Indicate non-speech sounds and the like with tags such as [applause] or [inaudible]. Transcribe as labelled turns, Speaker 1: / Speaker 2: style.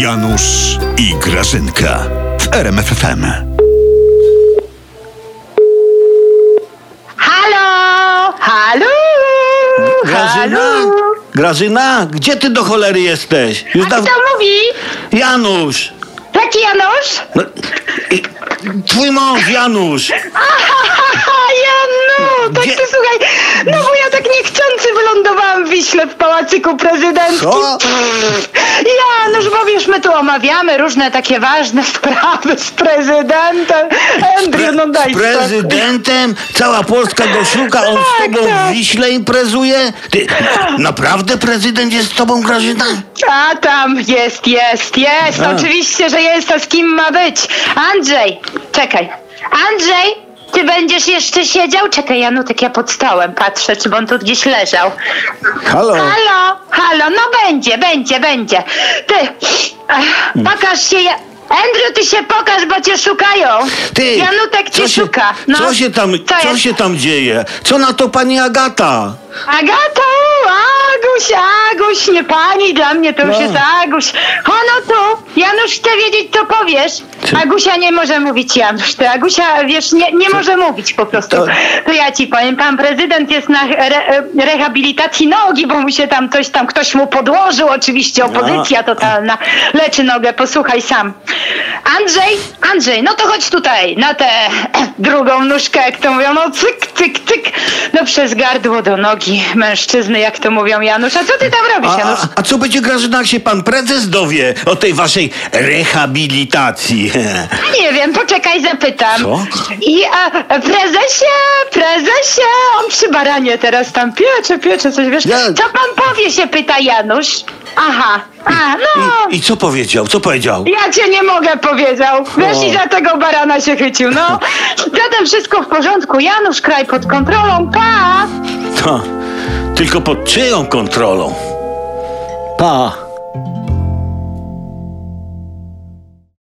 Speaker 1: Janusz i Grażynka w RMFFM.
Speaker 2: Halo! Halo!
Speaker 3: Grażyna?
Speaker 2: Halo!
Speaker 3: Grażyna? Gdzie ty do cholery jesteś? Już
Speaker 2: A kto mówi?
Speaker 3: Janusz!
Speaker 2: Taki Janusz?
Speaker 3: No, i- twój mąż Janusz!
Speaker 2: Ahaha, Janu! Tak
Speaker 3: Gdzie-
Speaker 2: ty słuchaj, no bo ja tak niechcący wylądowałam w Wiśle w Pałacyku Prezydenckim.
Speaker 3: Co?
Speaker 2: Wiesz, my tu omawiamy różne takie ważne [laughs] sprawy z prezydentem. Andrew, no daj
Speaker 3: Z prezydentem? Cała Polska go szuka, on z
Speaker 2: Tak,
Speaker 3: tobą
Speaker 2: tak.
Speaker 3: w Wiśle imprezuje? Ty, naprawdę prezydent jest z tobą, Grażyna?
Speaker 2: A tam jest, jest, jest.
Speaker 3: A.
Speaker 2: Oczywiście, że jest, a z kim ma być? Andrzej, czekaj. Andrzej, ty będziesz jeszcze siedział? Czekaj, Janutek, ja pod stołem patrzę, czy on tu gdzieś leżał.
Speaker 3: Halo?
Speaker 2: Halo, halo, no będzie, będzie, będzie. Ty, ach, pokaż się, ja... Andrew, ty się pokaż, bo cię szukają.
Speaker 3: Ty,
Speaker 2: Janutek cię
Speaker 3: się,
Speaker 2: szuka. No.
Speaker 3: co się tam,
Speaker 2: Co
Speaker 3: co się tam dzieje? Co na to pani Agata?
Speaker 2: Agato, Aguś, Aguś, nie pani, dla mnie to już
Speaker 3: No.
Speaker 2: jest Aguś. Ono tu, Janusz chce wiedzieć, co powiesz.
Speaker 3: Co?
Speaker 2: Agusia nie może mówić, Janusz. Ty, Agusia, wiesz, nie, nie może mówić po prostu.
Speaker 3: To-
Speaker 2: To... ja ci powiem, pan prezydent jest na re, rehabilitacji nogi, bo mu się tam coś tam, ktoś mu podłożył, oczywiście opozycja totalna. Leczy nogę, posłuchaj sam. Andrzej, Andrzej, no to chodź tutaj, na tę [clears throat] drugą nóżkę, jak to mówią, no cyk, cyk, cyk, no przez gardło do nogi mężczyzny, jak to mówią Janusz. A co ty tam robisz,
Speaker 3: A,
Speaker 2: Janusz?
Speaker 3: a, a co będzie Grażyna, jak się pan prezes dowie o tej waszej rehabilitacji?
Speaker 2: Nie wiem, poczekaj, zapytam.
Speaker 3: Co?
Speaker 2: I a, prezesie, prezesie, on przy baranie teraz tam piecze, piecze coś, wiesz?
Speaker 3: Ja-
Speaker 2: Co pan powie, się pyta Janusz. Aha, a, no...
Speaker 3: I, I co powiedział? Co powiedział?
Speaker 2: Ja cię nie mogę, powiedział. Wiesz, i za tego barana się chycił, no. [laughs] Zatem wszystko w porządku. Janusz, kraj pod kontrolą, pa!
Speaker 3: To, tylko pod czyją kontrolą? Pa.